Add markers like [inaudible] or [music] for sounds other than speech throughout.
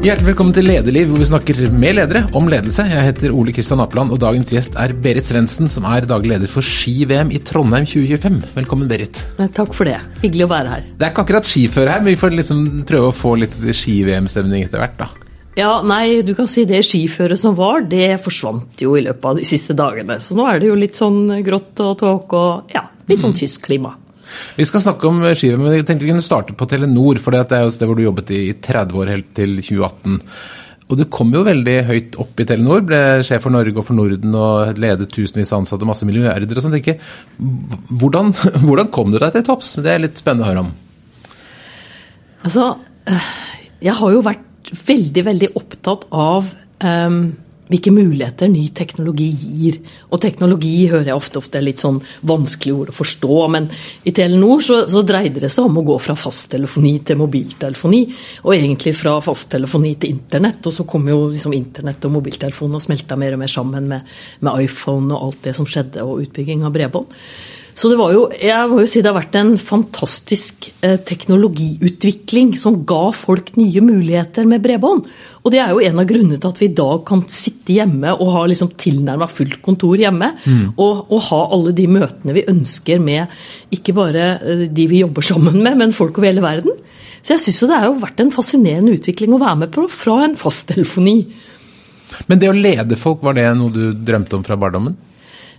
Hjertelig velkommen til Lederliv, hvor vi snakker med ledere om ledelse. Jeg heter Ole Kristian Apeland, og dagens gjest er Berit Svendsen, som er daglig leder for ski-VM i Trondheim 2025. Velkommen, Berit. Takk for det. Hyggelig å være her. Det er ikke akkurat skiføre her, men vi får liksom prøve å få litt ski-VM-stemning etter hvert, da. Ja, nei, du kan si det skiføret som var, det forsvant jo i løpet av de siste dagene. Så nå er det jo litt sånn grått og tåke og ja, litt sånn tysk klima. Vi skal snakke om skivet, men jeg tenkte vi kunne starte på Telenor. For det er jo et sted hvor du jobbet i 30 år, helt til 2018. Og du kom jo veldig høyt opp i Telenor, ble sjef for Norge og for Norden og ledet tusenvis av ansatte, masse milliarder og sånn. Hvordan, [laughs] hvordan kom du deg til topps? Det er litt spennende å høre om. Altså, øh, jeg har jo vært veldig, veldig opptatt av um hvilke muligheter ny teknologi gir. Og teknologi hører jeg ofte, ofte er litt sånn vanskelig ord å forstå, men i Telenor så, så dreide det seg om å gå fra fasttelefoni til mobiltelefoni. Og egentlig fra fasttelefoni til internett, og så kom jo liksom internett og mobiltelefon og smelta mer og mer sammen med, med iPhone og alt det som skjedde, og utbygging av bredbånd. Så det var jo, jeg må jo si det har vært en fantastisk eh, teknologiutvikling som ga folk nye muligheter med bredbånd. Og det er jo en av grunnene til at vi i dag kan sitte hjemme og ha liksom tilnærma fullt kontor hjemme. Mm. Og, og, ha alle de møtene vi ønsker med ikke bare eh, de vi jobber sammen med, men folk over hele verden. Så jeg syns det har jo vært en fascinerende utvikling å være med på fra en fasttelefoni. Men det å lede folk, var det noe du drømte om fra barndommen?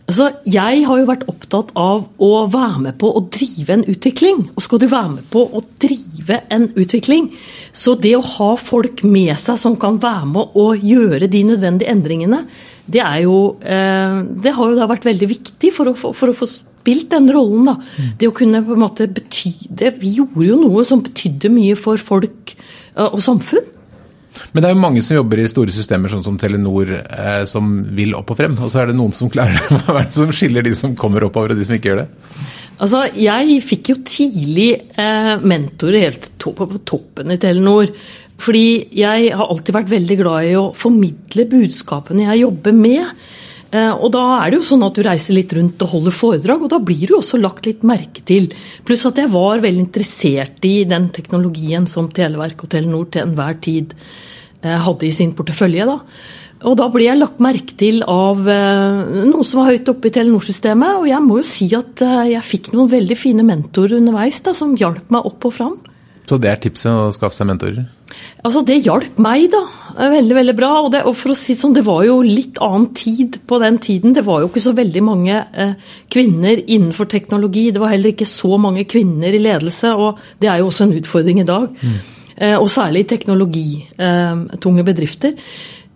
Altså, jeg har jo vært opptatt av å være med på å drive en utvikling. Og skal du være med på å drive en utvikling, så det å ha folk med seg som kan være med å gjøre de nødvendige endringene, det, jo, eh, det har jo da vært veldig viktig for å, for å få spilt den rollen. da. Mm. Det å kunne på en måte bety det, Vi gjorde jo noe som betydde mye for folk eh, og samfunn. Men det er jo mange som jobber i store systemer, sånn som Telenor, eh, som vil opp og frem. Og så er det noen som klarer det. [laughs] Hva er det som skiller de som kommer oppover, og de som ikke gjør det? Altså, Jeg fikk jo tidlig eh, mentorer helt på toppen i Telenor. Fordi jeg har alltid vært veldig glad i å formidle budskapene jeg jobber med. Eh, og da er det jo sånn at du reiser litt rundt og holder foredrag, og da blir du også lagt litt merke til. Pluss at jeg var veldig interessert i den teknologien som Televerk og Telenor til enhver tid hadde i sin portefølje. da. Og da ble jeg lagt merke til av eh, noen som var høyt oppe i Telenor-systemet. Og jeg må jo si at eh, jeg fikk noen veldig fine mentorer underveis da, som hjalp meg opp og fram. Så det er tipset å skaffe seg mentorer? Altså, Det hjalp meg, da. Veldig, veldig bra. Og, det, og for å si det sånn, det var jo litt annen tid på den tiden. Det var jo ikke så veldig mange eh, kvinner innenfor teknologi. Det var heller ikke så mange kvinner i ledelse, og det er jo også en utfordring i dag. Mm. Eh, og særlig teknologitunge bedrifter.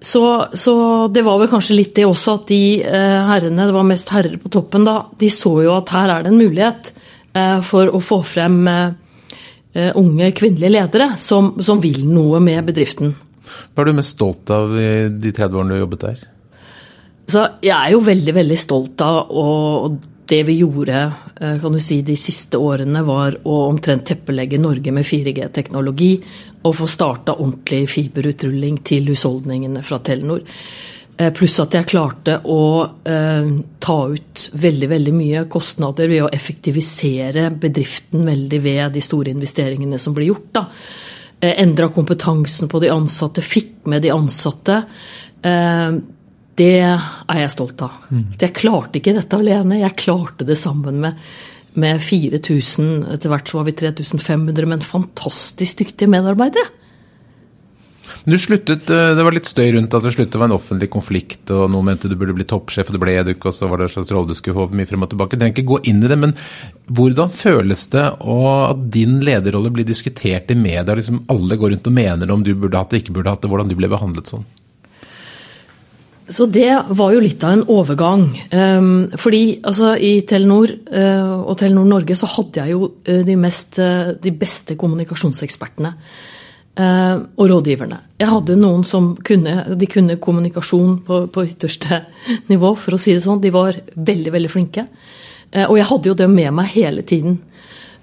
Så, så, det var vel kanskje litt det også at de eh, herrene, det var mest herrer på toppen da, de så jo at her er det en mulighet eh, for å få frem unge kvinnelige ledere som, som vil noe med bedriften. Hva er du mest stolt av i de 30 årene du har jobbet der? Så jeg er jo veldig veldig stolt av å det vi gjorde eh, kan du si, de siste årene, var å omtrent teppelegge Norge med 4G-teknologi og få starta ordentlig fiberutrulling til husholdningene fra Telenor. Eh, pluss at jeg klarte å eh, ta ut veldig veldig mye kostnader ved å effektivisere bedriften veldig ved de store investeringene som ble gjort. da. Endra kompetansen på de ansatte, fikk med de ansatte. Det er jeg stolt av. Mm. Jeg klarte ikke dette alene. Jeg klarte det sammen med, med 4000, etter hvert så var vi 3500, men fantastisk dyktige medarbeidere. Du sluttet, eh, Det var litt støy rundt at det sluttet å være en offentlig konflikt, og noen mente du burde bli toppsjef, og det ble du ikke, og så var det en slags rolle du skulle få mye frem og tilbake. Jeg trenger ikke gå inn i det, men hvordan føles det at din lederrolle blir diskutert i media? Liksom alle går rundt og mener om du burde hatt det, ikke burde hatt det, hvordan du ble behandlet sånn? Så det var jo litt av en overgang. Um, fordi altså, i Telenor uh, og Telenor Norge så hadde jeg jo uh, de, mest, uh, de, beste kommunikasjonsekspertene. og rådgiverne. Jeg hadde noen som kunne, de kunne kommunikasjon på, på, ytterste [laughs] nivå, for å si det sånn. De var veldig, veldig flinke. og jeg hadde jo dem med meg hele tiden.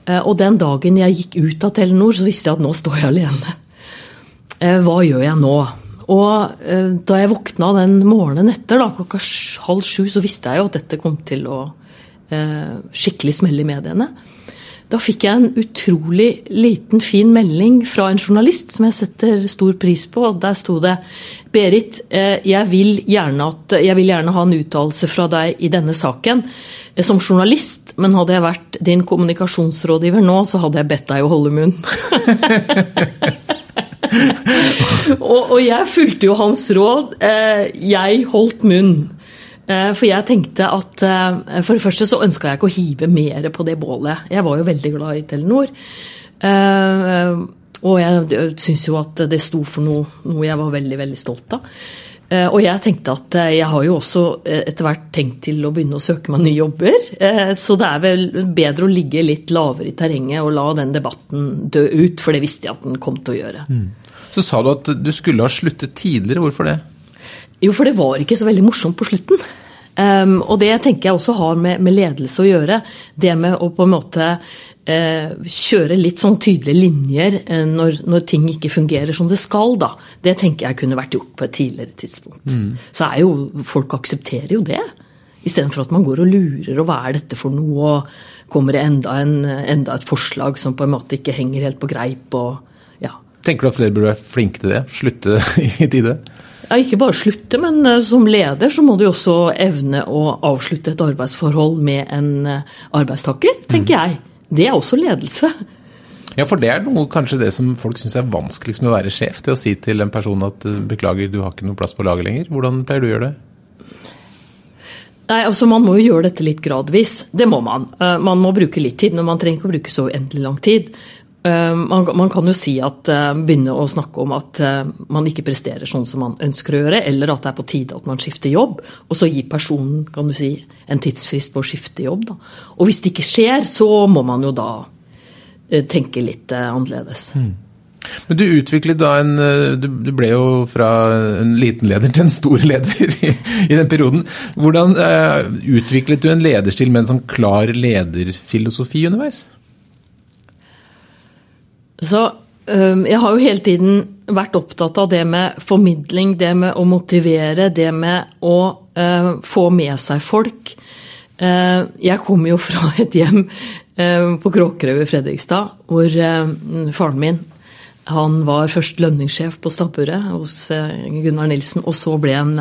og den dagen jeg gikk ut av Telenor, så visste jeg at nå står jeg alene. hva gjør jeg nå? Og eh, da jeg våkna den morgenen etter, da, klokka halv sju, så visste jeg jo at dette kom til å eh, skikkelig smelle i mediene. Da fikk jeg en utrolig liten, fin melding fra en journalist som jeg setter stor pris på. og Der sto det Berit, eh, jeg vil gjerne, at, jeg vil gjerne ha en uttalelse fra deg i denne saken eh, som journalist, men hadde jeg vært din kommunikasjonsrådgiver nå, så hadde jeg bedt deg å holde munn. [laughs] [laughs] og, og, jeg fulgte jo hans råd. Eh, jeg holdt munn. Eh, for jeg tenkte at eh, For det første så ønska jeg ikke å hive mer på det bålet. Jeg var jo veldig glad i Telenor. Og jeg syns jo at det sto for noe, noe jeg var veldig, veldig stolt av. Og jeg tenkte at jeg har jo også etter hvert tenkt til å begynne å søke meg nye jobber. Så det er vel bedre å ligge litt lavere i terrenget og la den debatten dø ut, for det visste jeg at den kom til å gjøre. Mm. Så sa du at du skulle ha sluttet tidligere. Hvorfor det? Jo, for det var ikke så veldig morsomt på slutten. Um, og det tenker jeg også har med, med, ledelse å gjøre. Det med å på en måte kjøre litt sånn tydelige linjer uh, når, når, ting ikke fungerer som det skal, da. Det tenker jeg kunne vært gjort på et tidligere tidspunkt. Mm. Så er jo folk aksepterer jo det. Istedenfor at man går og lurer, og hva er dette for noe? Og kommer det enda, en, enda et forslag som på en måte ikke henger helt på greip? og ja. Tenker du at flere burde være flinke til det? Slutte [laughs] i tide? ja, ikke bare slutte, men eh, som leder så må du også evne å avslutte et arbeidsforhold med en eh, arbeidstaker, tenker mm. jeg. Det er også ledelse. Ja, for det er noe kanskje det som folk syns er vanskeligst med å være sjef. Det å si til en person at eh, beklager, du har ikke noe plass på laget lenger. Hvordan pleier du å gjøre det? Nei, altså Man må jo gjøre dette litt gradvis. Det må man. Man må bruke litt tid, men man trenger ikke å bruke så uendelig lang tid. Eh, man, man, kan jo si at uh, begynne å snakke om at uh, man ikke presterer sånn som man ønsker å gjøre, eller at det er på tide at man skifter jobb, og så gi personen kan du si, en tidsfrist på å skifte jobb. Da. Og hvis det ikke skjer, så må man jo da uh, tenke litt annerledes. Mm. Men du utviklet da en Du ble jo fra en liten leder til en stor [laughs] leder i, i den perioden. Hvordan utviklet du en lederstil med en sånn klar lederfilosofi underveis? Så jeg har jo hele tiden vært opptatt av det med formidling, det med å motivere, det med å få med seg folk. Uh, jeg kommer jo fra [laughs] et hjem på Kråkerøy i Fredrikstad hvor faren min han var først lønningssjef på stabburet hos Gunnar Nilsen, og så ble han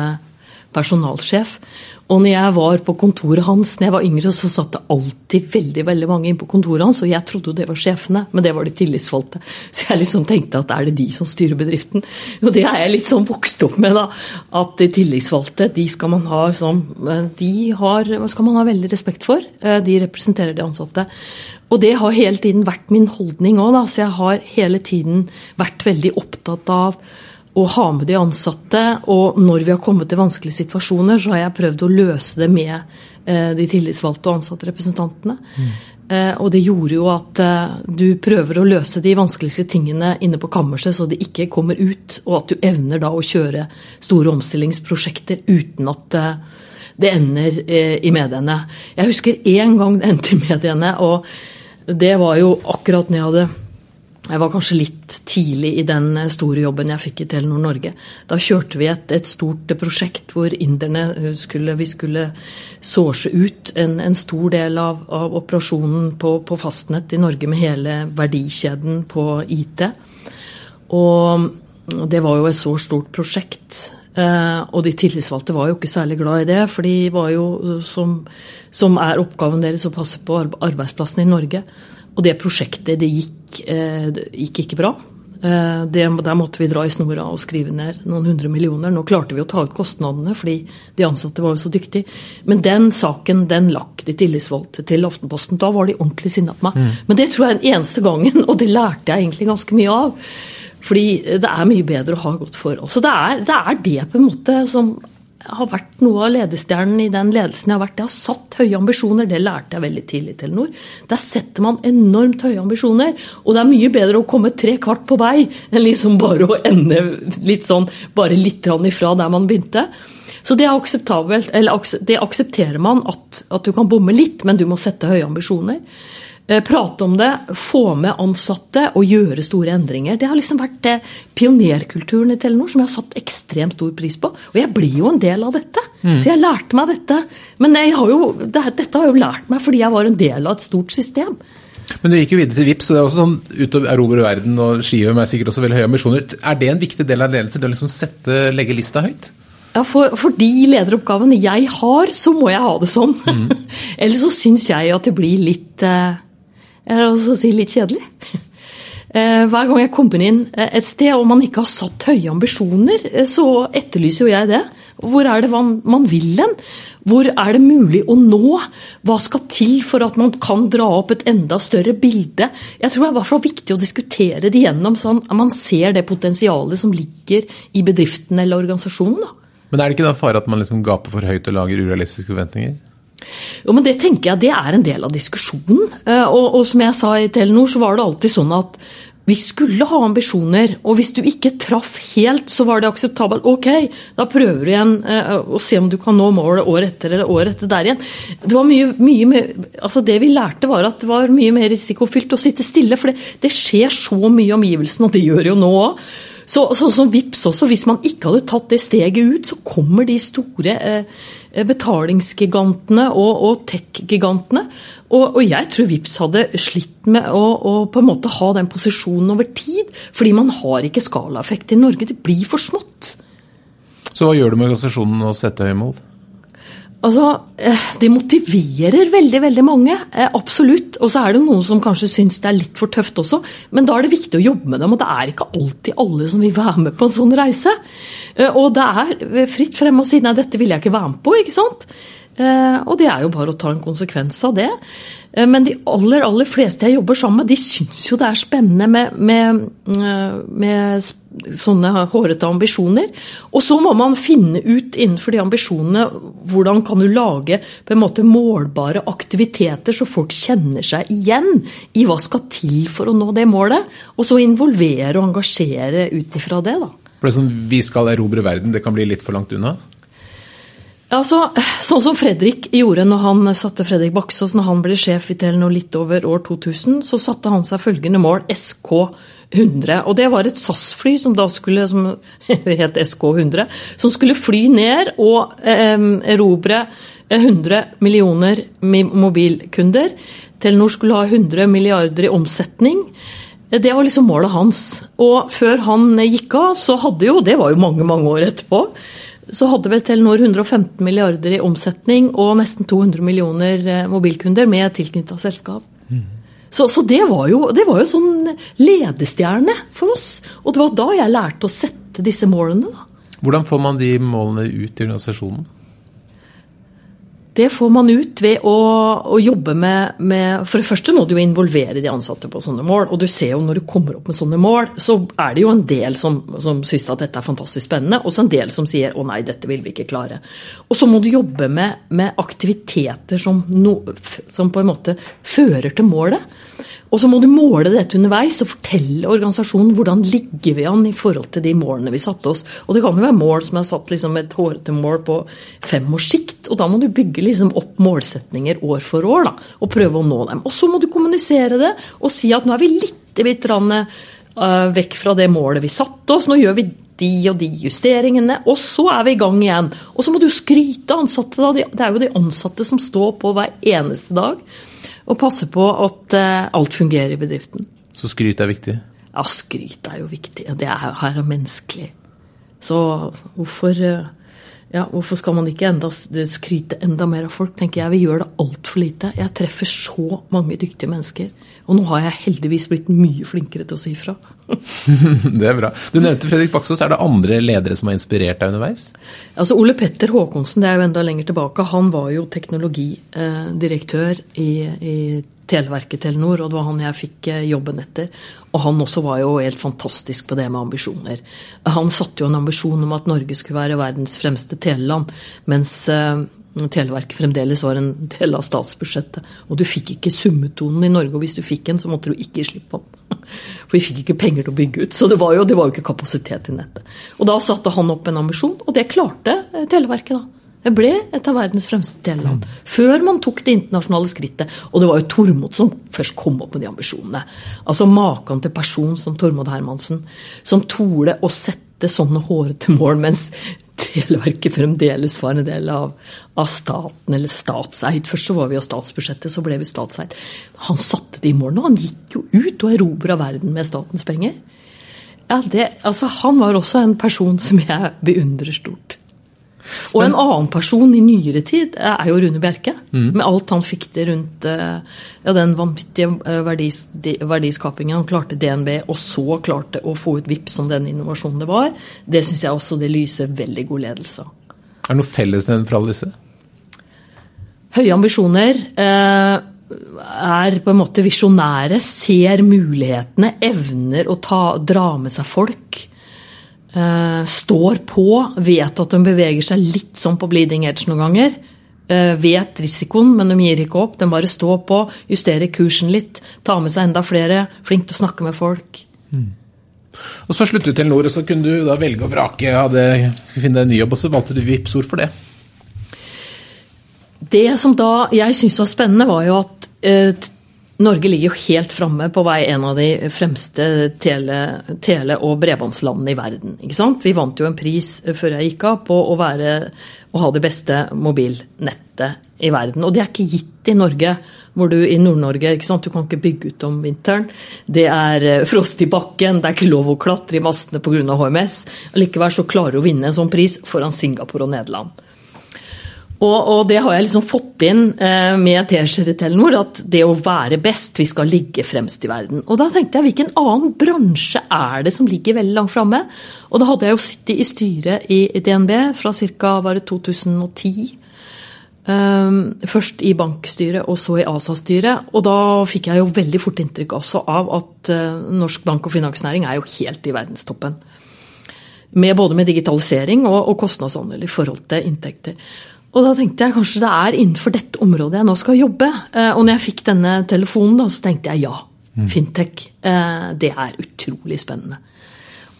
personalsjef. Og når jeg var på kontoret hans når jeg var yngre, så satt det alltid veldig veldig mange inn på kontoret hans, og jeg trodde det var sjefene, men det var de tillitsvalgte. Så jeg liksom tenkte at er det de som styrer bedriften? Og det er jeg litt sånn vokst opp med, da. At de tillitsvalgte, de skal man ha sånn De har, skal man ha veldig respekt for. Eh, de representerer de ansatte. Og det har hele tiden vært min holdning òg. Så jeg har hele tiden vært veldig opptatt av å ha med de ansatte. Og når vi har kommet til vanskelige situasjoner, så har jeg prøvd å løse det med eh, de tillitsvalgte og ansatte representantene. Mm. Eh, og det gjorde jo at eh, du prøver å løse de vanskeligste tingene inne på kammerset, så det ikke kommer ut, og at du evner da å kjøre store omstillingsprosjekter uten at det ender i mediene. Jeg husker én gang det endte i mediene, og det var jo akkurat når jeg hadde jeg var kanskje litt tidlig i den store jobben jeg fikk i Telenor Norge. Da kjørte vi et, et stort prosjekt hvor inderne skulle, vi skulle source ut en, en stor del av, av operasjonen på, på, fastnett i Norge med hele verdikjeden på IT. Og det var jo et så stort prosjekt. Eh, og de tillitsvalgte var jo ikke særlig glad i det, for de var jo, som, som er oppgaven deres, å passe på arbeidsplassene i Norge. Og det prosjektet det gikk, eh, det gikk ikke bra. Eh, det, der måtte vi dra i snora og skrive ned noen hundre millioner. Nå klarte vi å ta ut kostnadene, fordi de ansatte var jo så dyktige. Men den saken den lakk de tillitsvalgte til Aftenposten. Da var de ordentlig sinna på meg. Mm. Men det tror jeg er den eneste gangen, og det lærte jeg egentlig ganske mye av. Fordi det er mye bedre å ha godt forhold. Så det er, det er det på en måte som har vært noe av ledestjernen i den ledelsen jeg har vært. Jeg har satt høye ambisjoner, det lærte jeg veldig tidlig i Telenor. Der setter man enormt høye ambisjoner, og det er mye bedre å komme tre kvart på vei enn liksom bare å ende litt sånn, bare litt ifra der man begynte. Så det er akseptabelt, eller det aksepterer man at, at du kan bomme litt, men du må sette høye ambisjoner. Eh, prate om det, få med ansatte og gjøre store endringer. Det har liksom vært det pionerkulturen i Telenor som jeg har satt ekstremt stor pris på. Og jeg blir jo en del av dette. Mm. Så jeg lærte meg dette. Men har jo, dette har jeg jo lært meg fordi jeg var en del av et stort system. Men du gikk jo videre til VIPS, og det er også sånn utover erobre verden og skive med sikkert også veldig høye ambisjoner. Er det en viktig del av ledelse, det å liksom sette, legge lista høyt? Ja, for, for, de lederoppgavene jeg har, så må jeg ha det sånn. Mm. [laughs] Ellers så syns jeg at det blir litt eh, Vil også si litt kjedelig. [laughs] Eh, hver gang jeg kommer inn eh, et sted og man ikke har satt høye ambisjoner, eh, så etterlyser jo jeg det. Hvor er det man, vil hen? Hvor er det mulig å nå? Hva skal til for at man kan dra opp et enda større bilde? Jeg tror det er viktig å diskutere det gjennom, sånn at man ser det potensialet som ligger i bedriften eller organisasjonen. Da. Men er det ikke da fare at man liksom gaper for høyt og lager urealistiske forventninger? Jo, men Det tenker jeg det er en del av diskusjonen. Eh, og, og, som jeg sa i Telenor, så var det alltid sånn at vi skulle ha ambisjoner. Og hvis du ikke traff helt, så var det akseptabelt. Ok, da prøver du igjen eh, å se om du kan nå målet året etter eller året etter der igjen. Det var mye, mye altså det vi lærte, var at det var mye mer risikofylt å sitte stille. For det, det skjer så mye i omgivelsene, og det gjør jo nå òg. Så, så, så VIPS også, Hvis man ikke hadde tatt det steget ut, så kommer de store eh, betalingsgigantene og, og tech-gigantene. Og, og, jeg tror VIPS hadde slitt med å, å, på en måte ha den posisjonen over tid. Fordi man har ikke skalaeffekt i Norge. Det blir for smått. Så hva gjør du med organisasjonen å sette høye mål? Altså, eh, Det motiverer veldig veldig mange, eh, absolutt. Og så er det noen som kanskje syns det er litt for tøft også. Men da er det viktig å jobbe med dem, og det er ikke alltid alle som vil være med på en sånn reise. Eh, og det er fritt frem å si nei, dette vil jeg ikke være med på, ikke sant. Og det er jo bare å ta en konsekvens av det. Eh, men de aller aller fleste jeg jobber sammen med, de syns jo det er spennende med, med, eh, med, sånne hårete ambisjoner. Og så må man finne ut innenfor de ambisjonene hvordan kan du lage på en måte målbare aktiviteter, så folk kjenner seg igjen i hva skal til for å nå det målet. Og så involvere og engasjere ut ifra det. da. For det er sånn, Vi skal erobre verden, det kan bli litt for langt unna? Altså, sånn som Fredrik gjorde når han satte Fredrik Baksås når han ble sjef i Telenor litt over år 2000, så satte han seg følgende mål, SK100. Og det var et SAS-fly som da skulle, som [laughs] het SK100, som skulle fly ned og eh, erobre 100 millioner mobilkunder. Telenor skulle ha 100 milliarder i omsetning. Det var liksom målet hans. Og før han gikk av, så hadde jo Det var jo mange, mange år etterpå så hadde vel Telenor 115 milliarder i omsetning og nesten 200 millioner eh, mobilkunder med tilknytta selskap. Mm. Så, så, det var jo, det var jo sånn ledestjerne for oss. Og det var da jeg lærte å sette disse målene. Da. Hvordan får man de målene ut i organisasjonen? Det får man ut ved å, å jobbe med, med, For det første må du jo involvere de ansatte på sånne mål. Og du ser jo når du kommer opp med sånne mål, så er det jo en del som, som syns at dette er fantastisk spennende, og så en del som sier å nei, dette vil vi ikke klare. Og så må du jobbe med, med aktiviteter som, no, som på en måte fører til målet. Og så må du måle dette underveis og fortelle organisasjonen hvordan ligger vi an i forhold til de målene vi satte oss. Og det kan jo være mål som er satt liksom et hårete mål på fem års sikt. Og da må du bygge liksom opp målsetninger år for år da, og prøve å nå dem. Og så må du kommunisere det og si at nå er vi litt bitte grann uh, vekk fra det målet vi satte oss. Nå gjør vi de og de justeringene, og så er vi i gang igjen. Og så må du skryte ansatte. da, Det er jo de ansatte som står på hver eneste dag og passe på at eh, alt fungerer i bedriften. Så skryt er viktig? Ja, skryt er jo viktig. Det er, her er menneskelig. Så hvorfor, eh, ja, hvorfor skal man ikke enda, skryte enda mer av folk, tenker jeg. Vi gjør det altfor lite. Jeg treffer så mange dyktige mennesker. Og nå har jeg heldigvis blitt mye flinkere til å si ifra. [laughs] det er bra. Du nevnte Fredrik Baksås. Er det andre ledere som har inspirert deg underveis? Altså Ole Petter Håkonsen, det er jo enda lenger tilbake. Han var jo teknologidirektør i, i Televerket Telenor, og det var han jeg fikk eh, jobben etter. Og han også var jo helt fantastisk på det med ambisjoner. Han satte jo en ambisjon om at Norge skulle være verdens fremste teleland, mens eh, Televerket fremdeles var en del av statsbudsjettet. Og du fikk ikke summetonen i Norge, og hvis du fikk en, så måtte du ikke slippe den. [laughs] For vi fikk ikke penger til å bygge ut, så det var jo, det var jo ikke kapasitet i nettet. Og da satte han opp en ambisjon, og det klarte eh, Televerket, da. Det ble et av verdens fremste teleland. Før man tok det internasjonale skrittet. Og det var jo Tormod som først kom opp med de ambisjonene. Altså Maken til person som Tormod Hermansen, som torde å sette sånne hårete mål mens Televerket fremdeles var en del av, av, staten, eller statseid. Først så var vi jo statsbudsjettet, så ble vi statseid. Han satte det i målene, og han gikk jo ut og erobra verden med statens penger. Ja, det, altså, han var også en person som jeg beundrer stort. Og en annen person i nyere tid er jo Rune Bjerke. Mm. Med alt han fikk det rundt eh, ja, den vanvittige eh, verdis, verdiskapingen han klarte DNB, og så klarte å få ut VIPS som den innovasjonen det var. Det syns jeg også det lyser veldig god ledelse av. Er det noe fellesnevn for alle disse? Høye ambisjoner. Eh, er på en måte visjonære, ser mulighetene, evner å ta, dra med seg folk. Uh, står på, vet at de beveger seg litt sånn på bleeding edge noen ganger. Uh, vet risikoen, men de gir ikke opp. De bare står på, justerer kursen litt, tar med seg enda flere. Flink til å snakke med folk. Mm. Og Så sluttet du til Nord, og så kunne du da velge å vrake. Hadde, finne deg en ny jobb, og så valgte du Vipps. Hvorfor det? Det som da jeg syntes var spennende, var jo at uh, Norge ligger jo helt framme på vei en av de fremste tele-, tele og bredbåndslandene i verden. Vi vant jo en pris før jeg gikk av på å, være, å ha det beste mobilnettet i verden. Og det er ikke gitt i Norge, hvor du i Nord-Norge? Du kan ikke bygge ut om vinteren. Det er eh, frost i bakken, det er ikke lov å klatre i mastene pga. HMS. Likevel så klarer du å vinne en sånn pris foran Singapore og Nederland. Og, og, det har jeg liksom fått inn eh, med T-skjorte Telenor, at det å være best, vi skal ligge fremst i verden. Og da tenkte jeg hvilken annen bransje er det som ligger veldig langt framme? Og da hadde jeg jo sittet i styret i, DNB fra ca. 2010. Um, først i bankstyret og så i ASA-styret. Og da fikk jeg jo veldig fort inntrykk også av at uh, norsk bank- og finansnæring er jo helt i verdenstoppen. Med både med digitalisering og, og kostnadsandel i forhold til inntekter. Og da tenkte jeg kanskje det er innenfor dette området jeg nå skal jobbe. Eh, og når jeg fikk denne telefonen, da, så tenkte jeg ja. Mm. Fintech. Eh, det er utrolig spennende.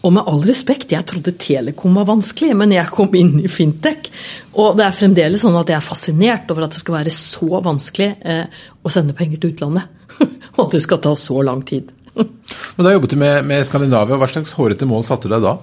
Og med all respekt, jeg trodde telekom var vanskelig, men jeg kom inn i fintech. Og det er fremdeles sånn at jeg er fascinert over at det skal være så vanskelig eh, å sende penger til utlandet. [laughs] og at det skal ta så lang tid. [laughs] og Da jobbet du med, med Skandinavia. Hva slags hårete mål satte du deg da?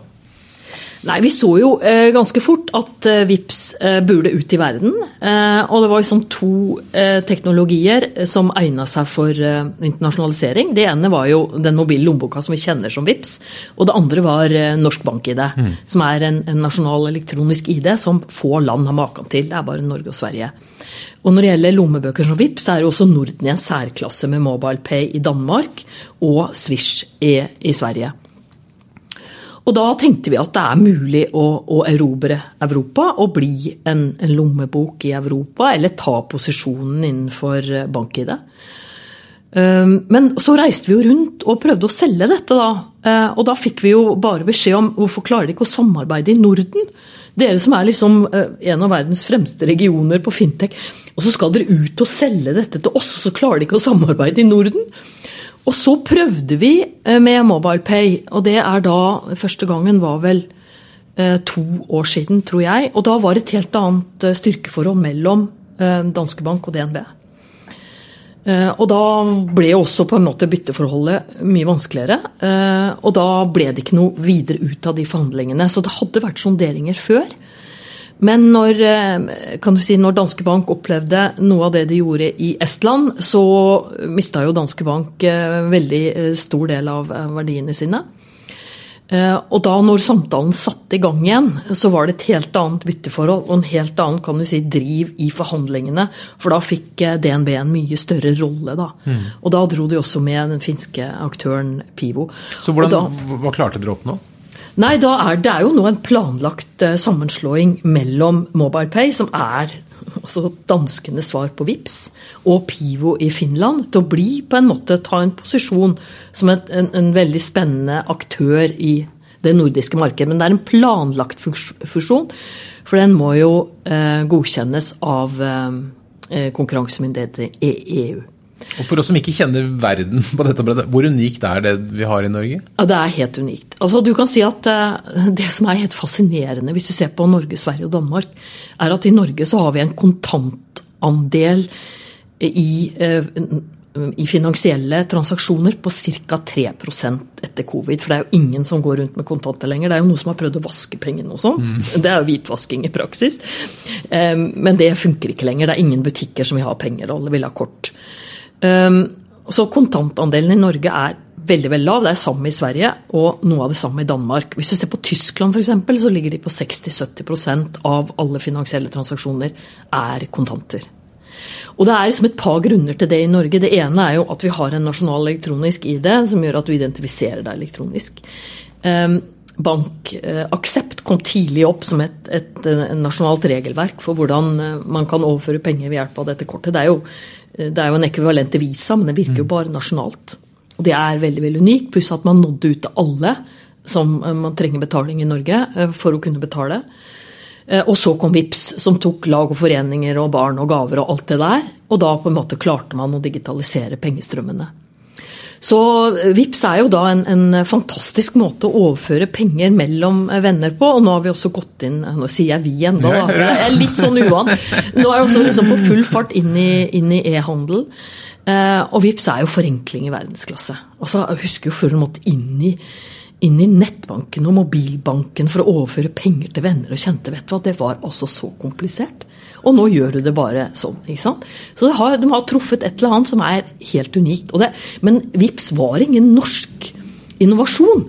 Nei, Vi så jo eh, ganske fort at eh, VIPS eh, burde ut i verden. Eh, og det var liksom to eh, teknologier som egna seg for eh, internasjonalisering. Det ene var jo den mobile lommeboka som vi kjenner som VIPS. Og det andre var Norsk bank-ID, mm. som er en, en, nasjonal elektronisk ID som få land har maken til. Det er bare Norge og Sverige. Og når det gjelder lommebøker som VIPS, så er jo også Norden i en særklasse med MobilePay i Danmark og Swish i, i Sverige. Og da tenkte vi at det er mulig å, å erobre Europa og bli en, en, lommebok i Europa, eller ta posisjonen innenfor bank-ID. Um, men så reiste vi jo rundt og prøvde å selge dette, da. Uh, og da fikk vi jo bare beskjed om hvorfor klarer de ikke å samarbeide i Norden? Dere som er liksom uh, en av verdens fremste regioner på fintech. Og så skal dere ut og selge dette til oss, og så klarer de ikke å samarbeide i Norden? Og så prøvde vi eh, med MobilePay, og det er da Første gangen var vel eh, to år siden, tror jeg. Og da var det et helt annet eh, styrkeforhold mellom Danske Bank og DNB. Og da ble også på en måte bytteforholdet mye vanskeligere. Og da ble det ikke noe videre ut av de forhandlingene. Så det hadde vært sonderinger før. Men når, eh, kan du si, når Danske Bank opplevde noe av det de gjorde i Estland, så mista jo Danske Bank eh, veldig eh, stor del av verdiene sine. Og da når samtalen satte i gang igjen, så var det et helt annet bytteforhold og en helt annen kan du si, driv i forhandlingene. For da fikk DNB en mye større rolle. Da. Mm. Og da dro de også med den finske aktøren Pivo. Så hvordan, da, hva klarte dere å oppnå? Nei, er, det er jo nå en planlagt uh, sammenslåing mellom MobilePay, som er altså danskenes svar på VIPS, og Pivo i Finland, til å bli på en måte ta en posisjon som et, en, en, veldig spennende aktør i det nordiske markedet. Men det er en planlagt fusjon, for den må jo eh, godkjennes av eh, konkurransemyndigheter i EU. Og For oss som ikke kjenner verden på dette området, hvor unikt er det vi har i Norge? Ja, Det er helt unikt. Altså, du kan si at uh, Det som er helt fascinerende hvis du ser på Norge, Sverige og Danmark, er at i Norge så har vi en kontantandel i uh, i finansielle transaksjoner på ca. 3% etter covid. For det er jo ingen som går rundt med kontanter lenger. Det er jo noen som har prøvd å vaske pengene og sånn. Mm. [laughs] Det er jo hvitvasking i praksis. Men det funker ikke lenger. Det er ingen butikker som vil ha penger, alle vil ha kort. Um, så kontantandelen i Norge er veldig veldig lav. Det er samme i Sverige og noe av det samme i Danmark. Hvis du ser på Tyskland f.eks., så ligger de på 60-70% av alle finansielle transaksjoner er kontanter. Og Det er liksom et par grunner til det i Norge. Det ene er jo at vi har en nasjonal elektronisk ID som gjør at du identifiserer deg elektronisk. Um, Bankaksept kom tidlig opp som et, et, nasjonalt regelverk for hvordan eh, man kan overføre penger ved hjelp av dette kortet. Det er jo, det er jo en ekvivalent til Visa, men det virker jo mm. bare nasjonalt. Og det er veldig veldig unikt, pluss at man nådde ut til alle som eh, man trenger betaling i Norge for å kunne betale. Eh, og så kom VIPS, som tok lag og foreninger og barn og gaver og alt det der. Og da på en måte klarte man å digitalisere pengestrømmene. Så eh, VIPS er jo da en, en, fantastisk måte å overføre penger mellom eh, venner på. Og nå har vi også gått inn Nå sier jeg vi ennå, da. Jeg er litt sånn uvan. Nå er jeg også liksom på full fart inn i e-handel. Eh, og VIPS er jo forenkling i verdensklasse. Altså, jeg husker jo før hun måtte inn i inn i nettbanken og mobilbanken for å overføre penger til venner og kjente. vet du hva, Det var altså så komplisert. Og nå gjør du det bare sånn. ikke sant? Så har, de har truffet et eller annet som er helt unikt. Det, men VIPS var ingen norsk innovasjon.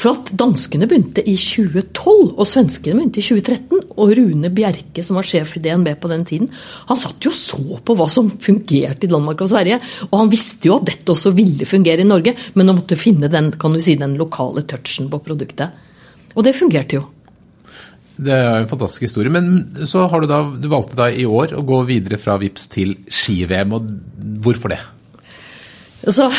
For at danskene begynte i 2012, og svenskene begynte i 2013. Og Rune Bjerke, som var sjef i DNB på den tiden, han satt jo og så på hva som fungerte i Danmark og Sverige. Og han visste jo at dette også ville fungere i Norge, men han måtte finne den, kan du si, den lokale touchen på produktet. Og det fungerte jo. Det er en fantastisk historie. Men så har du da, du valgte da i år å gå videre fra VIPS til ski-VM. og Hvorfor det? Så,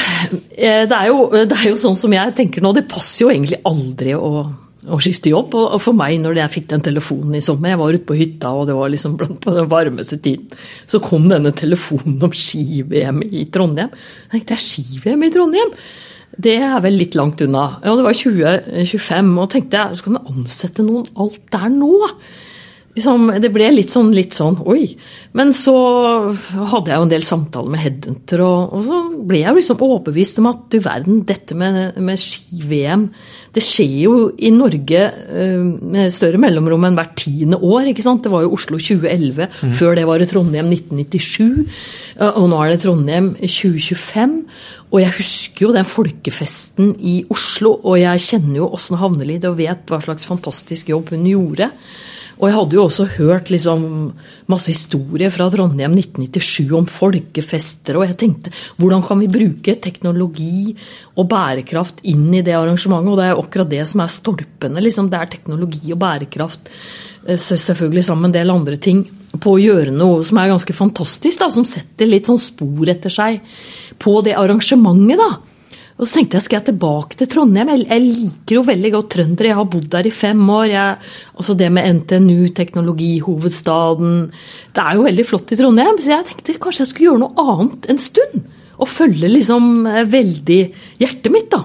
eh, det, er jo, det, er jo, sånn som jeg tenker nå, det passer jo egentlig aldri å, å skifte jobb. Og for meg, når jeg fikk den telefonen i sommer, jeg var ute på hytta og det var liksom på den varmeste tiden, så kom denne telefonen om ski-VM i Trondheim. Jeg tenkte jeg ski-VM i Trondheim? Det er vel litt langt unna. Ja, det var 2025, og tenkte jeg skal vi ansette noen alt der nå? Liksom, det ble litt sånn, litt sånn oi. Men så hadde jeg jo en del samtaler med headhunter, og, og så ble jeg jo liksom overbevist om at du verden, dette med, med ski-VM Det skjer jo i Norge uh, med større mellomrom enn hvert tiende år. ikke sant? Det var jo Oslo 2011, mm. før det var det Trondheim 1997. Uh, og nå er det Trondheim 2025. Og jeg husker jo den folkefesten i Oslo, og jeg kjenner jo Åsne Havnelid og vet hva slags fantastisk jobb hun gjorde. Og jeg hadde jo også hørt liksom masse historier fra Trondheim 1997 om folkefester, og jeg tenkte hvordan kan vi bruke teknologi og bærekraft inn i det arrangementet? Og det er jo akkurat det som er stolpene. Liksom. Det er teknologi og bærekraft, eh, selvfølgelig sammen med en del andre ting, på å gjøre noe som er ganske fantastisk, da, som setter litt sånn spor etter seg på det arrangementet. da. Og så tenkte jeg skal jeg tilbake til Trondheim. Jeg, jeg liker jo veldig godt trøndere. Jeg har bodd der i fem år. Jeg, altså det med NTNU, teknologihovedstaden Det er jo veldig flott i Trondheim. Så jeg tenkte kanskje jeg skulle gjøre noe annet en stund. Og følge liksom eh, veldig hjertet mitt, da.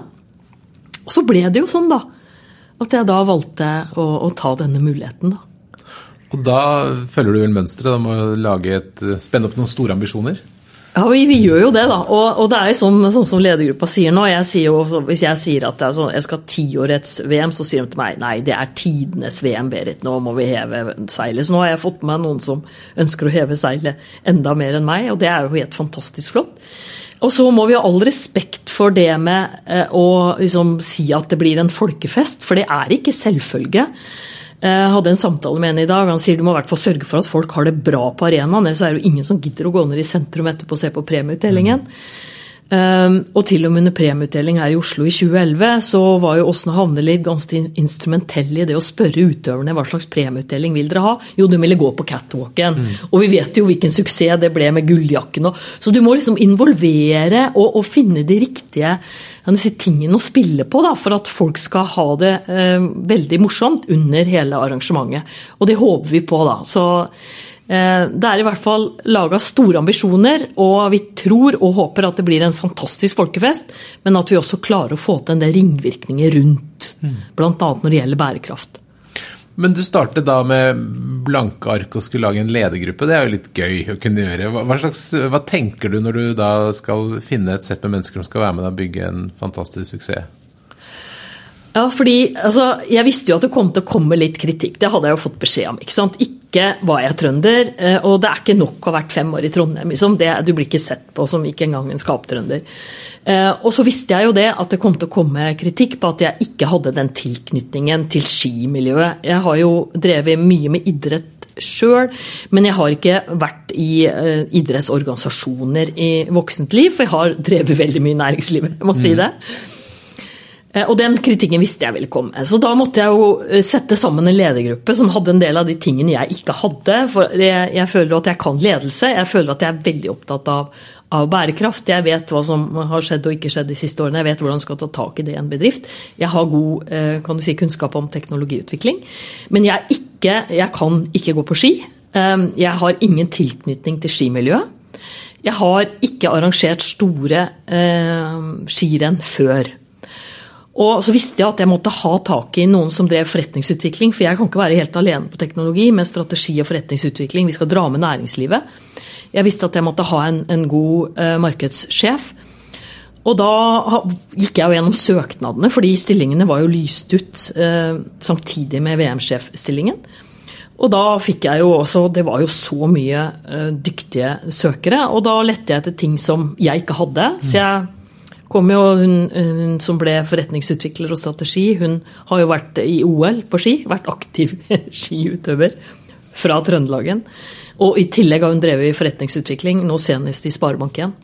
Og så ble det jo sånn, da. At jeg da valgte å, å ta denne muligheten, da. Og da følger du vel mønsteret? Må du lage et, spenne opp noen store ambisjoner? Ja, vi, vi, gjør jo det, da. Og, og det er sånn, sånn, som ledergruppa sier nå. Jeg sier jo, hvis jeg sier at jeg, jeg skal ha tiårets-VM, så sier de til meg nei, det er tidenes VM, Berit. Nå må vi heve seilet. Så nå har jeg fått med meg noen som ønsker å heve seilet enda mer enn meg, og det er jo helt fantastisk flott. Og så må vi ha all respekt for det med eh, å liksom, si at det blir en folkefest, for det er ikke selvfølge. Jeg hadde en samtale med en i dag. Han sier du må i hvert fall sørge for at folk har det bra på arenaen. Ellers er det jo ingen som gidder å gå ned i sentrum etterpå og se på premieutdelingen. Mm. Um, og til og med under premieutdeling her i Oslo i 2011 så var jo Åsne Havnelid ganske instrumentell i det å spørre utøverne hva slags premieutdeling vil dere ha. Jo, de ville gå på catwalken. Mm. Og vi vet jo hvilken suksess det ble med gulljakken. Så du må liksom involvere og, og finne de riktige si, tingene å spille på da, for at folk skal ha det eh, veldig morsomt under hele arrangementet. Og det håper vi på, da. Så det er i hvert fall laga store ambisjoner, og vi tror og håper at det blir en fantastisk folkefest, men at vi også klarer å få til en del ringvirkninger rundt, bl.a. når det gjelder bærekraft. Men du startet da med blanke ark og skulle lage en ledergruppe. Det er jo litt gøy å kunne gjøre. Hva, slags, hva tenker du når du da skal finne et sett med mennesker som skal være med deg og bygge en fantastisk suksess? Ja, fordi altså, Jeg visste jo at det kom til å komme litt kritikk. Det hadde jeg jo fått beskjed om. Ikke sant? Ikke var jeg trønder, eh, og det er ikke nok å ha vært fem år i Trondheim. Liksom. Det, du blir ikke sett på som ikke engang en skaptrønder. Eh, og så visste jeg jo det at det kom til å komme kritikk på at jeg ikke hadde den tilknytningen til skimiljøet. Jeg har jo drevet mye med idrett sjøl, men jeg har ikke vært i uh, idrettsorganisasjoner i voksent liv, for jeg har drevet veldig mye i næringslivet, jeg må si mm. det. Eh, og den kritikken visste jeg ville komme. Så da måtte jeg jo eh, sette sammen en ledergruppe som hadde en del av de tingene jeg ikke hadde. For jeg, jeg føler at jeg kan ledelse. Jeg føler at jeg er veldig opptatt av, av, bærekraft. Jeg vet hva som har skjedd og ikke skjedd de siste årene. Jeg vet hvordan du skal ta tak i det i en bedrift. Jeg har god eh, si, kunnskap om teknologiutvikling. Men jeg, ikke, jeg kan ikke gå på ski. Jeg har ingen tilknytning til skimiljøet. Jeg har ikke arrangert store eh, skirenn før. Og så visste jeg at jeg måtte ha tak i noen som drev forretningsutvikling, for jeg kan ikke være helt alene på teknologi med strategi og forretningsutvikling. Vi skal dra med næringslivet. Jeg visste at jeg måtte ha en, en god uh, markedssjef. Og da gikk jeg jo gjennom søknadene, fordi stillingene var jo lyst ut uh, samtidig med VM-sjefstillingen. Og da fikk jeg jo også Det var jo så mye uh, dyktige søkere, og da lette jeg etter ting som jeg ikke hadde. Så jeg kom jo hun, hun, som ble forretningsutvikler og strategi, hun har jo vært i OL på ski. Vært aktiv [laughs] skiutøver fra Trøndelagen. Og i tillegg har hun drevet i forretningsutvikling, nå senest i Sparebank1.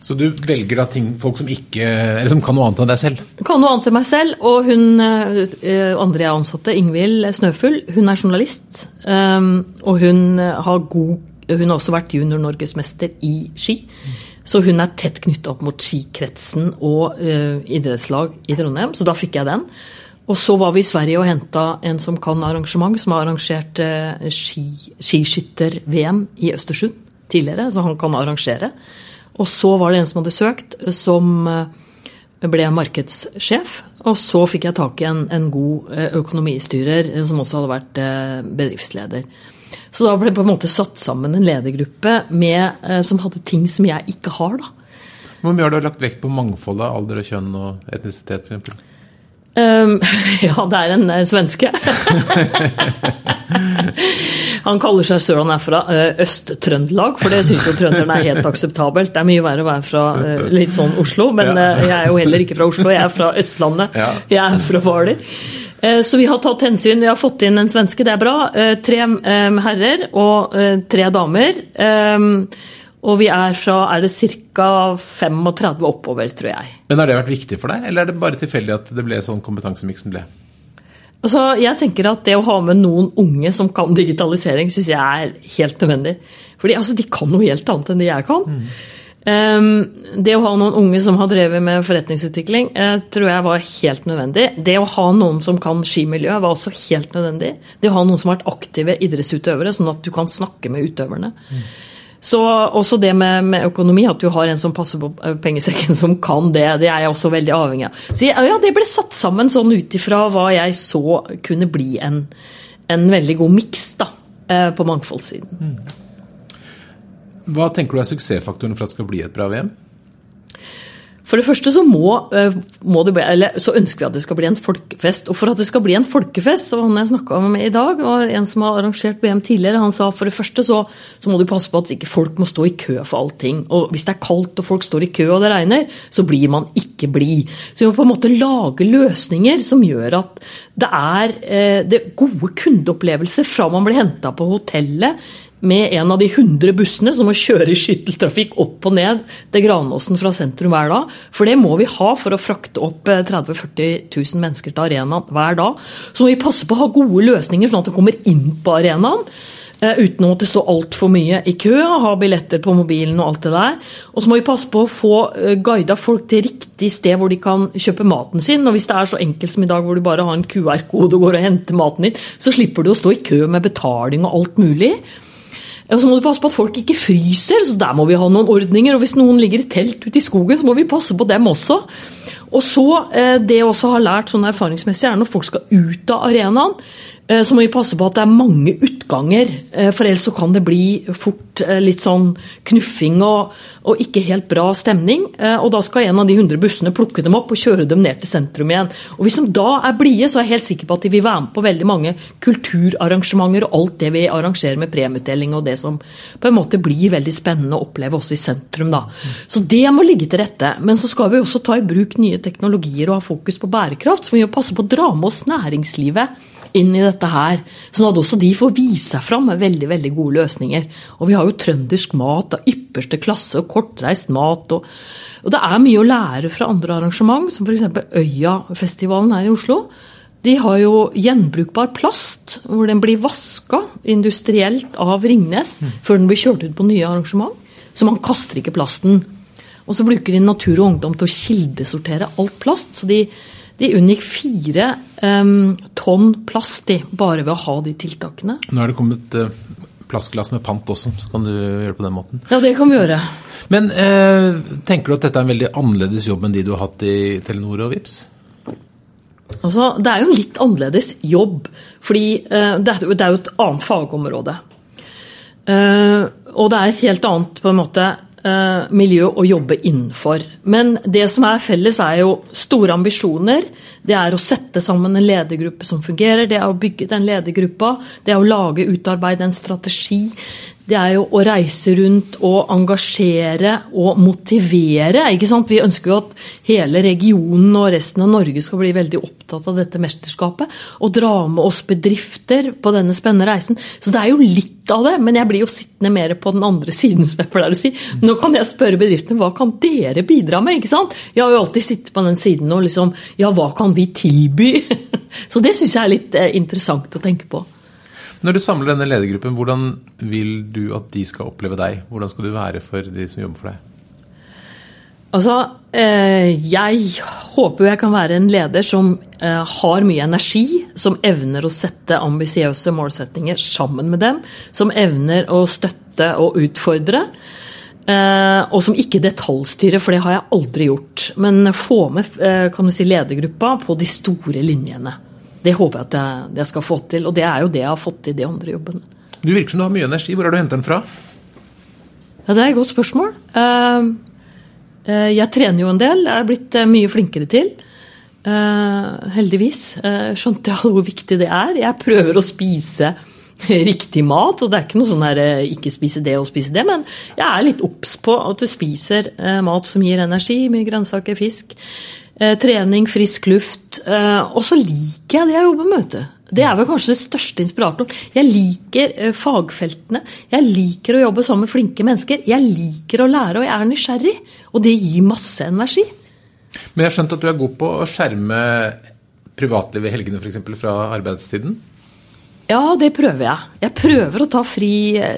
Så du velger da ting, folk som ikke, eller som kan noe annet enn deg selv? Kan noe annet enn meg selv. Og hun eh, andre jeg ansatte, Ingvild Snøfull, hun er journalist. Ehm, og hun har god Hun har også vært junior-norgesmester i ski. Så hun er tett knytta opp mot skikretsen og uh, idrettslag i Trondheim, så da fikk jeg den. Og så var vi i Sverige og henta en som kan arrangement, som har arrangert uh, ski, skiskytter-VM i Østersund tidligere, så han kan arrangere. Og så var det en som hadde søkt, som uh, ble markedssjef. Og så fikk jeg tak i en, en god økonomistyrer som også hadde vært bedriftsleder. Så da ble det på en måte satt sammen en ledergruppe med, eh, som hadde ting som jeg ikke har. da. Hvor mye har du lagt vekt på mangfoldet av alder og kjønn og etnisitet f.eks.? Um, [laughs] ja, det er en uh, svenske. [laughs] han kaller seg sjøl han er fra uh, Øst-Trøndelag, for det syns jo trønderne er helt akseptabelt. Det er mye verre å være fra litt sånn Oslo, men jeg er jo heller ikke fra Oslo, jeg er fra Østlandet. Jeg er fra Hvaler. Eh, så vi har tatt hensyn. Vi har fått inn en svenske, det er bra. Eh, tre eh, herrer og tre damer. Og vi er fra er det ca. 35 oppover, tror jeg. Men Har det vært viktig for deg, eller er det bare tilfeldig at det ble sånn kompetansemiksen ble? Altså, jeg tenker at Det å ha med noen unge som kan digitalisering, syns jeg er helt nødvendig. Fordi altså, De kan noe helt annet enn det jeg kan. Mm. Ehm, det å ha noen unge som har drevet med forretningsutvikling, eh, tror jeg var helt nødvendig. Det å ha noen som kan skimiljøet, var også helt nødvendig. Det å ha noen som har vært aktive idrettsutøvere, sånn at du kan snakke med utøverne. Mm. Så også det med, med, økonomi, at du har en som passer på eh, pengesekken, som kan det, det er jeg også veldig avhengig av. Så ja, det ble satt sammen sånn ut ifra hva jeg så kunne bli en, en veldig god miks eh, på mangfoldssiden. Mm. Hva tenker du er suksessfaktoren for at det skal bli et bra VM? For det første så, må, må det bli, så, ønsker vi at det skal bli en folkefest. Og for at det skal bli en folkefest, så han jeg snakka med i dag, og en som har arrangert VM tidligere, han sa for det første så, så, må du passe på at ikke folk må stå i kø for allting. Og hvis det er kaldt og folk står i kø og det regner, så blir man ikke blid. Så vi må på en måte lage løsninger som gjør at det er eh, det gode kundeopplevelser fra man blir henta på hotellet med en av de 100 bussene som må kjøre skytteltrafikk opp og ned til Granåsen fra sentrum hver dag. For det må vi ha for å frakte opp 30 000-40 000 mennesker til arenaen hver dag. Så må vi passe på å ha gode løsninger sånn at de kommer inn på arenaen. Uh, uten å måtte stå altfor mye i kø, ha billetter på mobilen og alt det der. Og så må vi passe på å få uh, guida folk til riktig sted hvor de kan kjøpe maten sin. Og hvis det er så enkelt som i dag hvor du bare har en QR-kode og går og henter maten din, så slipper du å stå i kø med betaling og alt mulig. Og så må du passe på at folk ikke fryser, så der må vi ha noen ordninger. Og hvis noen ligger i telt ute i skogen, så må vi passe på dem også. Og så, eh, Det jeg også har lært sånn erfaringsmessig, er når folk skal ut av arenaen, så må vi passe på at det er mange utganger. eh, For ellers så kan det bli fort eh, litt sånn knuffing og, og ikke helt bra stemning. eh, Og da skal en av de 100 bussene plukke dem opp og kjøre dem ned til sentrum igjen. Og Hvis de da er blide, så er jeg helt sikker på at de vil være med på veldig mange kulturarrangementer og alt det vi arrangerer med premieutdeling og det som på en måte blir veldig spennende å oppleve også i sentrum. da. Så det må ligge til rette. Men så skal vi også ta i bruk nye teknologier og ha fokus på bærekraft. Så vi må passe på å dra med oss næringslivet inn i dette her, sånn at også de får vise seg fram med veldig veldig gode løsninger. Og vi har jo trøndersk mat av ypperste klasse og kortreist mat. Og, og det er mye å lære fra andre arrangement, som f.eks. Øyafestivalen her i Oslo. De har jo gjenbrukbar plast, hvor den blir vaska industrielt av Ringnes før den blir kjørt ut på nye arrangement. Så man kaster ikke plasten. Og så bruker de Natur og Ungdom til å kildesortere alt plast. Så de, de unngikk fire um, tonn plast de, bare ved å ha de tiltakene. Nå er det kommet uh, plastglass med pant også, så kan du gjøre det på den måten. Ja, det kan vi gjøre. Men uh, tenker du at dette er en veldig annerledes jobb enn de du har hatt i Telenor og Vips? Altså, det er jo en litt annerledes jobb, fordi uh, det, er, det er jo et annet fagområde. Og det er et helt annet på en måte miljø å jobbe innenfor. Men det som er felles, er jo store ambisjoner. Det er å sette sammen en ledergruppe som fungerer, det er å bygge den ledergruppa, det er å lage, utarbeide en strategi. Det er jo å reise rundt og engasjere og motivere. ikke sant? Vi ønsker jo at hele regionen og resten av Norge skal bli veldig opptatt av dette mesterskapet. Og dra med oss bedrifter på denne spennende reisen. Så det er jo litt av det, men jeg blir jo sittende mer på den andre siden, som jeg pleier å si. Nå kan jeg spørre bedriftene hva kan dere bidra med? ikke sant? Jeg har jo alltid sittet på den siden og liksom Ja, hva kan vi tilby? [laughs] Så det syns jeg er litt eh, interessant å tenke på. Når du samler denne ledergruppen, hvordan vil du at de skal oppleve deg? Hvordan skal du være for de som jobber for deg? Altså, eh, jeg håper jeg kan være en leder som eh, har mye energi, som evner å sette ambisiøse målsetninger sammen med dem, som evner å støtte og utfordre. Eh, og som ikke detaljstyrer, for det har jeg aldri gjort. Men få med kan du si, ledergruppa på de store linjene. Det håper jeg at jeg, jeg, skal få til, og det er jo det jeg har fått til de andre jobbene. Du virker som du har mye energi. Hvor har du hentet den fra? Ja, Det er et godt spørsmål. Uh, uh, jeg trener jo en del. Jeg er blitt uh, mye flinkere til. heldigvis skjønte jeg [laughs] hvor viktig det er. Jeg prøver å spise [laughs] riktig mat, og det er ikke noe sånn her ikke spise det og spise det, men jeg er litt obs på at du spiser mat som gir energi, mye grønnsaker, fisk. Trening, frisk luft. og så liker jeg det jeg jobber med. vet du. Det er vel kanskje det største inspiratoren. Jeg liker eh, fagfeltene. Jeg liker å jobbe sammen med flinke mennesker. Jeg liker å lære, og jeg er nysgjerrig. Og det gir masse energi. Men jeg har skjønt at du er god på å skjerme privatlivet i helgene f.eks. fra arbeidstiden? Ja, det prøver jeg. Jeg prøver å ta fri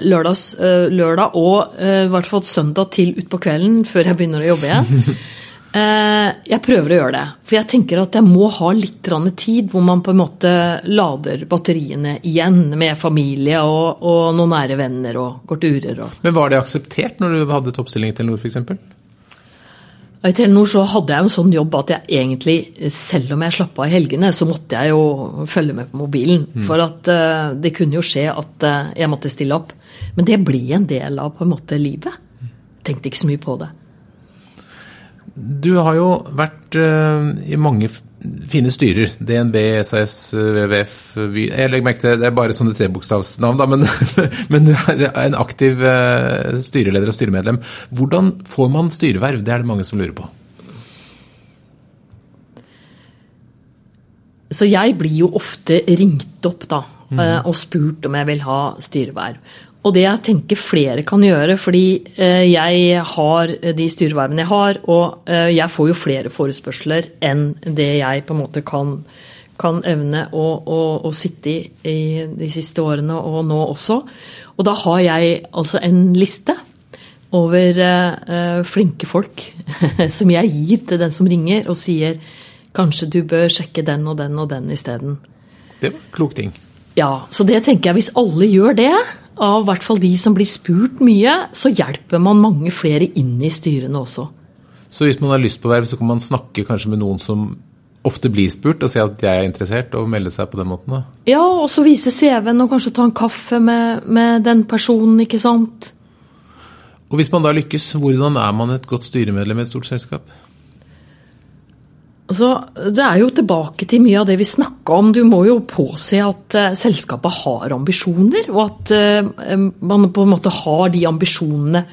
lørdags, lørdag og i hvert fall søndag til utpå kvelden før jeg begynner å jobbe igjen. [laughs] Jeg prøver å gjøre det. For jeg tenker at jeg må ha litt tid hvor man på en måte lader batteriene igjen med familie og, og noen nære venner og går turer. Og. Men var det akseptert når du hadde toppstilling i Telenor f.eks.? I Telenor så hadde jeg en sånn jobb at jeg egentlig, selv om jeg slapp av i helgene, så måtte jeg jo følge med på mobilen. Mm. For at uh, det kunne jo skje at uh, jeg måtte stille opp. Men det ble en del av på en måte livet. Tenkte ikke så mye på det. Du har jo vært uh, i mange fine styrer. DNB, SAS, WWF Jeg legger merke til det er bare sånne trebokstavsnavn, da, men, [laughs] men, du er en aktiv uh, styreleder og styremedlem. Hvordan får man styreverv? Det er det mange som lurer på. Så jeg blir jo ofte ringt opp da, mm. og spurt om jeg vil ha styreverv. Og det jeg tenker flere kan gjøre, fordi eh, jeg har de styrevervene jeg har, og eh, jeg får jo flere forespørsler enn det jeg på en måte kan, kan evne å, å, å, sitte i i de siste årene, og nå også. Og da har jeg altså en liste over flinke folk [laughs] som jeg gir til den som ringer og sier kanskje du bør sjekke den og den og den isteden. Det var en klok ting. Ja, så det tenker jeg hvis alle gjør det, av hvert fall de som blir spurt mye, så hjelper man mange flere inn i styrene også. Så hvis man har lyst på verv, så kan man snakke kanskje med noen som ofte blir spurt, og si at jeg er interessert, og melde seg på den måten? da? Ja, og så vise CV-en og kanskje ta en kaffe med, med den personen, ikke sant. Og hvis man da lykkes, hvordan er man et godt styremedlem i et stort selskap? Altså, det er jo tilbake til mye av det vi snakka om. Du må jo påse at uh, selskapet har ambisjoner, og at uh, man på en måte har de ambisjonene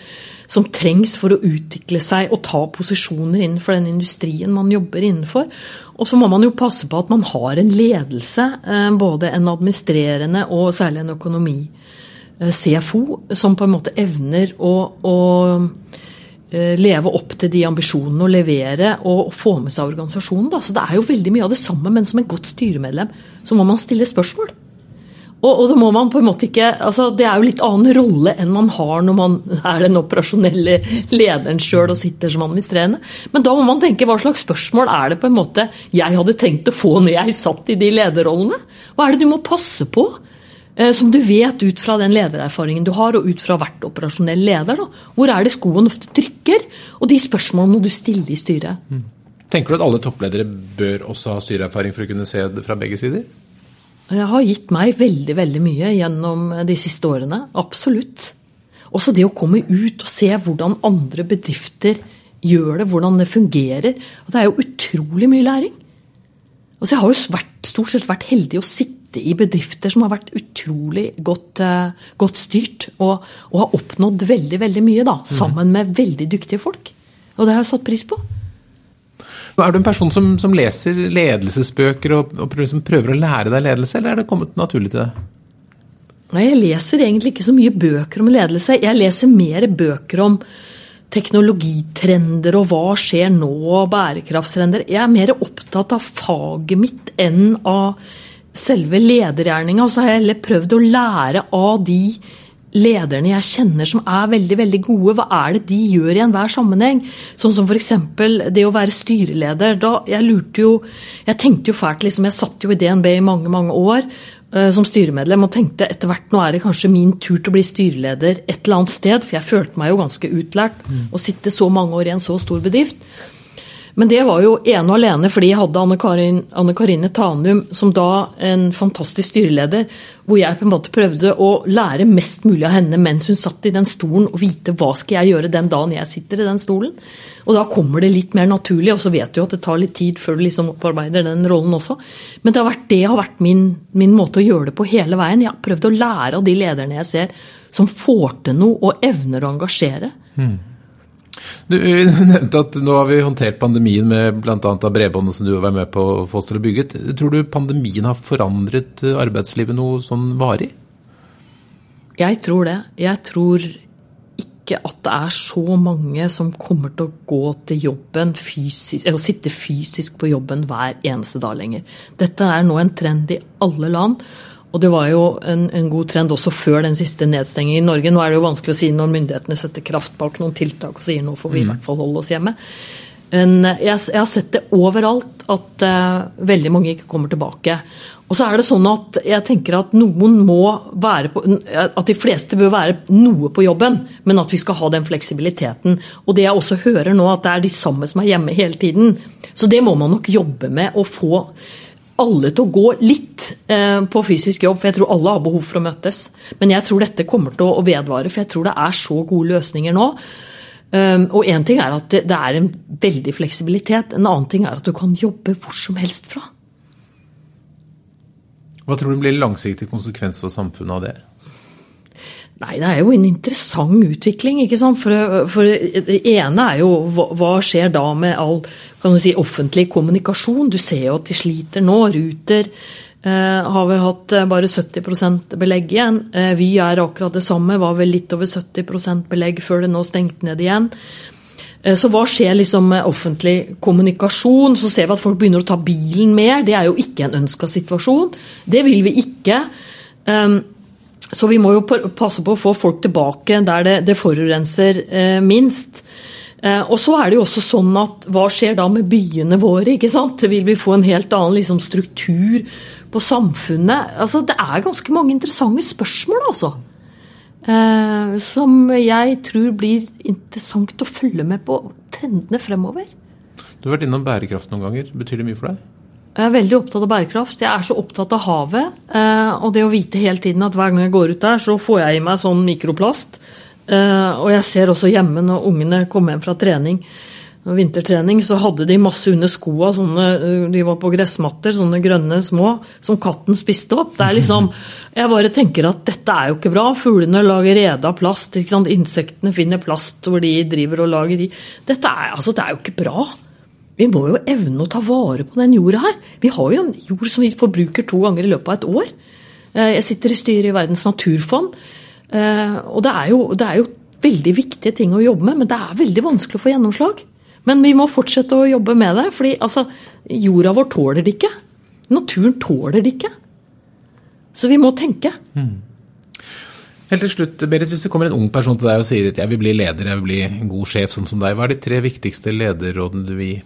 som trengs for å utvikle seg og ta posisjoner innenfor den industrien man jobber innenfor. Og så må man jo passe på at man har en ledelse, uh, både en administrerende og særlig en økonomi. CFO, som på en måte evner å, å leve opp til de ambisjonene og levere og få med seg organisasjonen. Da. Så det er jo veldig mye av det samme, men som et godt styremedlem så må man stille spørsmål. Og, og det må man på en måte ikke, altså det er jo litt annen rolle enn man har når man [laughs] er den operasjonelle lederen sjøl og sitter som administrerende. Men da må man tenke hva slags spørsmål er det på en måte jeg hadde tenkt å få når jeg satt i de lederrollene? Hva er det du må passe på? Eh, som du vet ut fra den ledererfaringen du har, og ut fra hvert operasjonell leder. Da. Hvor er det skoen ofte trykker? Og de spørsmålene må du stille i styret. Mm. Tenker du at alle toppledere bør også ha styreerfaring for å kunne se det fra begge sider? Det har gitt meg veldig, veldig mye gjennom de siste årene. Absolutt. Også det å komme ut og se hvordan andre bedrifter gjør det, hvordan det fungerer. Det er jo utrolig mye læring. Altså, jeg har jo vært, stort sett vært heldig å sitte sitte i bedrifter som har vært utrolig godt, uh, godt styrt, og, og, har oppnådd veldig veldig mye da, sammen med veldig dyktige folk. Og det har jeg satt pris på. Er du en person som, som leser ledelsesbøker og, og prøver, prøver å lære deg ledelse, eller er det kommet naturlig til deg? Nei, Jeg leser egentlig ikke så mye bøker om ledelse. Jeg leser mer bøker om teknologitrender og hva skjer nå, og bærekraftstrender. Jeg er mer opptatt av faget mitt enn av selve ledergjerninga. Så har jeg heller prøvd å lære av de lederne jeg kjenner som er veldig veldig gode. Hva er det de gjør i enhver sammenheng? Sånn som f.eks. det å være styreleder. Da, jeg lurte jo Jeg tenkte jo fælt, liksom. Jeg satt jo i DNB i mange, mange år uh, som styremedlem og tenkte etter hvert nå er det kanskje min tur til å bli styreleder et eller annet sted. For jeg følte meg jo ganske utlært mm. å sitte så mange år i en så stor bedrift. Men det var jo ene og alene fordi jeg hadde Anne, Karin, Karine Tanum som da en fantastisk styreleder, hvor jeg på en måte prøvde å lære mest mulig av henne mens hun satt i den stolen, og vite hva skal jeg gjøre den dagen jeg sitter i den stolen. Og da kommer det litt mer naturlig, og så vet du jo at det tar litt tid før du liksom opparbeider den rollen også. Men det har vært, det har vært min, min måte å gjøre det på hele veien. Jeg har prøvd å lære av de lederne jeg ser som får til noe og evner å engasjere. Mm. [laughs] Du nevnte at nå har vi håndtert pandemien med bl.a. bredbåndet som du var med på å få oss til å bygge. Tror du pandemien har forandret arbeidslivet noe sånn varig? Jeg tror det. Jeg tror ikke at det er så mange som kommer til å gå til jobben fysisk, eller sitte fysisk på jobben hver eneste dag lenger. Dette er nå en trend i alle land. Og det var jo en, en, god trend også før den siste nedstengingen i Norge. Nå er det jo vanskelig å si når myndighetene setter kraft bak noen tiltak og sier nå får vi i mm. hvert fall holde oss hjemme. Men jeg, jeg har sett det overalt at uh, veldig mange ikke kommer tilbake. Og så er det sånn at jeg tenker at noen må være på At de fleste bør være noe på jobben, men at vi skal ha den fleksibiliteten. Og det jeg også hører nå, at det er de samme som er hjemme hele tiden. Så det må man nok jobbe med å få alle til å gå litt eh, på fysisk jobb, for jeg tror alle har behov for å møtes. Men jeg tror dette kommer til å vedvare, for jeg tror det er så gode løsninger nå. Um, og én ting er at det, er en veldig fleksibilitet, en annen ting er at du kan jobbe hvor som helst fra. Hva tror du blir langsiktig konsekvens for samfunnet av det? Nei, det er jo en interessant utvikling. ikke sant? For, for det ene er jo hva, skjer da med all kan du si, offentlig kommunikasjon? Du ser jo at de sliter nå. Ruter eh, har vel hatt eh, bare 70 belegg igjen. Eh, Vy er akkurat det samme, var vel litt over 70% belegg før det nå stengte ned igjen. Eh, så hva skjer liksom med offentlig kommunikasjon? Så ser vi at folk begynner å ta bilen mer. Det er jo ikke en ønska situasjon. Det vil vi ikke. Um, så vi må jo passe på å få folk tilbake der det, det forurenser eh, minst. Eh, og så er det jo også sånn at hva skjer da med byene våre? ikke sant? Vil vi få en helt annen liksom, struktur på samfunnet? Altså, det er ganske mange interessante spørsmål, altså. Eh, som jeg tror blir interessant å følge med på trendene fremover. Du har vært innom bærekraft noen ganger. Betyr det mye for deg? Jeg er veldig opptatt av bærekraft. Jeg er så opptatt av havet. Eh, og det å vite hele tiden at hver gang jeg går ut der, så får jeg i meg sånn mikroplast. Eh, og jeg ser også hjemme når ungene kommer hjem fra trening vintertrening, så hadde de masse under skoa, sånne, eh, de var på gressmatter, sånne grønne små, som katten spiste opp. Det er liksom, [laughs] Jeg bare tenker at dette er jo ikke bra. Fuglene lager rede av plast. Insektene finner plast hvor de driver og lager i. Dette er, altså, det er jo ikke bra. Vi må jo evne å ta vare på den jorda her. Vi har jo en jord som vi forbruker to ganger i løpet av et år. Eh, jeg sitter i styret i Verdens naturfond. Eh, og det er, jo, det er jo veldig viktige ting å jobbe med, men det er veldig vanskelig å få gjennomslag. Men vi må fortsette å jobbe med det, fordi altså, jorda vår tåler det ikke. Naturen tåler det ikke. Så vi må tenke. Mm. Helt til slutt, Berit, Hvis det kommer en ung person til deg og sier at jeg vil bli leder, jeg vil bli en god sjef sånn som deg, hva er de tre viktigste lederrådene du vil gi?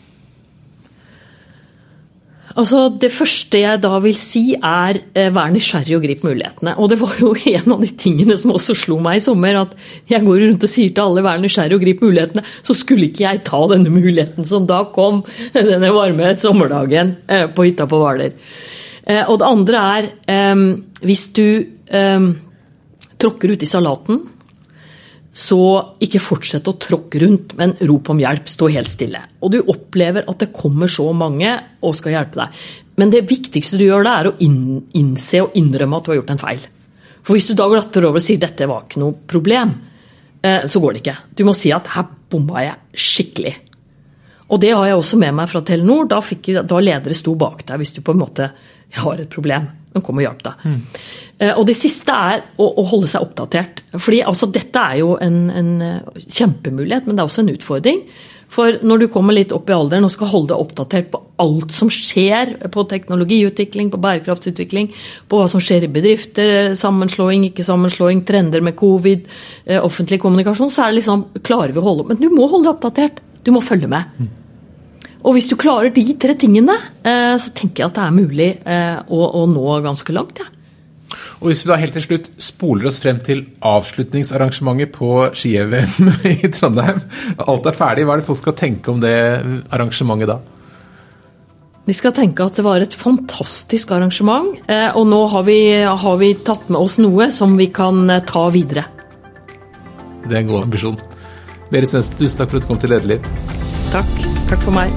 Altså, Det første jeg da vil si, er eh, vær nysgjerrig og grip mulighetene. Og det var jo [laughs] en av de tingene som også slo meg i sommer, at jeg går rundt og sier til alle vær nysgjerrig og grip mulighetene, så skulle ikke jeg ta denne muligheten som da kom [laughs] denne varme sommerdagen eh, på hytta på Hvaler. Eh, og det andre er hvis du tråkker uti salaten så ikke fortsett å tråkke rundt, men rop om hjelp. Stå helt stille. Og du opplever at det kommer så mange og skal hjelpe deg. Men det viktigste du gjør da, er å innse og innrømme at du har gjort en feil. For hvis du da glatter over og sier 'dette var ikke noe problem', eh, så går det ikke. Du må si at 'her bomma jeg skikkelig'. Og det har jeg også med meg fra Telenor. Da, fikk, da ledere sto bak deg hvis du på en måte har et problem. De kom og hjalp deg. Mm. Og det siste er å, å, holde seg oppdatert. Fordi altså, Dette er jo en, en, eh, kjempemulighet, men det er også en utfordring. For når du kommer litt opp i alderen og skal holde deg oppdatert på alt som skjer på teknologiutvikling, på bærekraftsutvikling, på hva som skjer i bedrifter, sammenslåing, ikke sammenslåing, trender med covid, eh, offentlig kommunikasjon, så er det liksom Klarer vi å holde opp? Men du må holde deg oppdatert. Du må følge med. Mm. Og hvis du klarer de tre tingene, eh, så tenker jeg at det er mulig eh, å, å nå ganske langt. Ja. Og Hvis vi da helt til slutt spoler oss frem til avslutningsarrangementet på ski-EVM [laughs] i Trondheim, alt er ferdig, hva er det folk skal tenke om det arrangementet da? De skal tenke at det var et fantastisk arrangement, eh, og nå har vi, har vi tatt med oss noe som vi kan ta videre. Det er en god ambisjon. Berit Svendsen, tusen takk for at du kom til Lederliv. Takk. Takk for meg.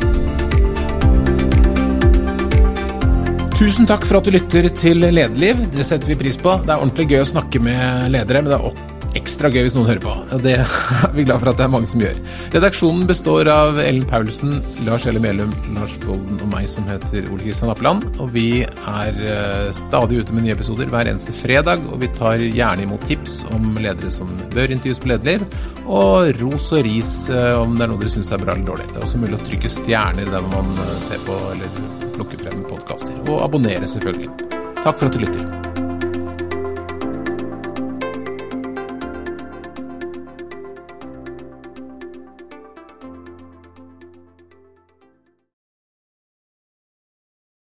Tusen takk for at du lytter til Lederliv. Det setter vi pris på. Det er ordentlig gøy å snakke med ledere, men det er ekstra gøy hvis noen hører på. Det [laughs] er vi glad for at det er mange som gjør. Redaksjonen består av Ellen Paulsen, Lars Elle Melum, Lars Volden og meg som heter Ole Kristian Appeland. Og vi er eh, stadig ute med nye episoder hver eneste fredag, og vi tar gjerne imot tips om ledere som bør intervjues på Lederliv, og ros og ris eh, om det er noe dere syns er bra eller dårlig. Det er også mulig å trykke stjerner der man eh, ser på eller plukker frem podkaster. Og abonnere, selvfølgelig. Takk for at du lytter.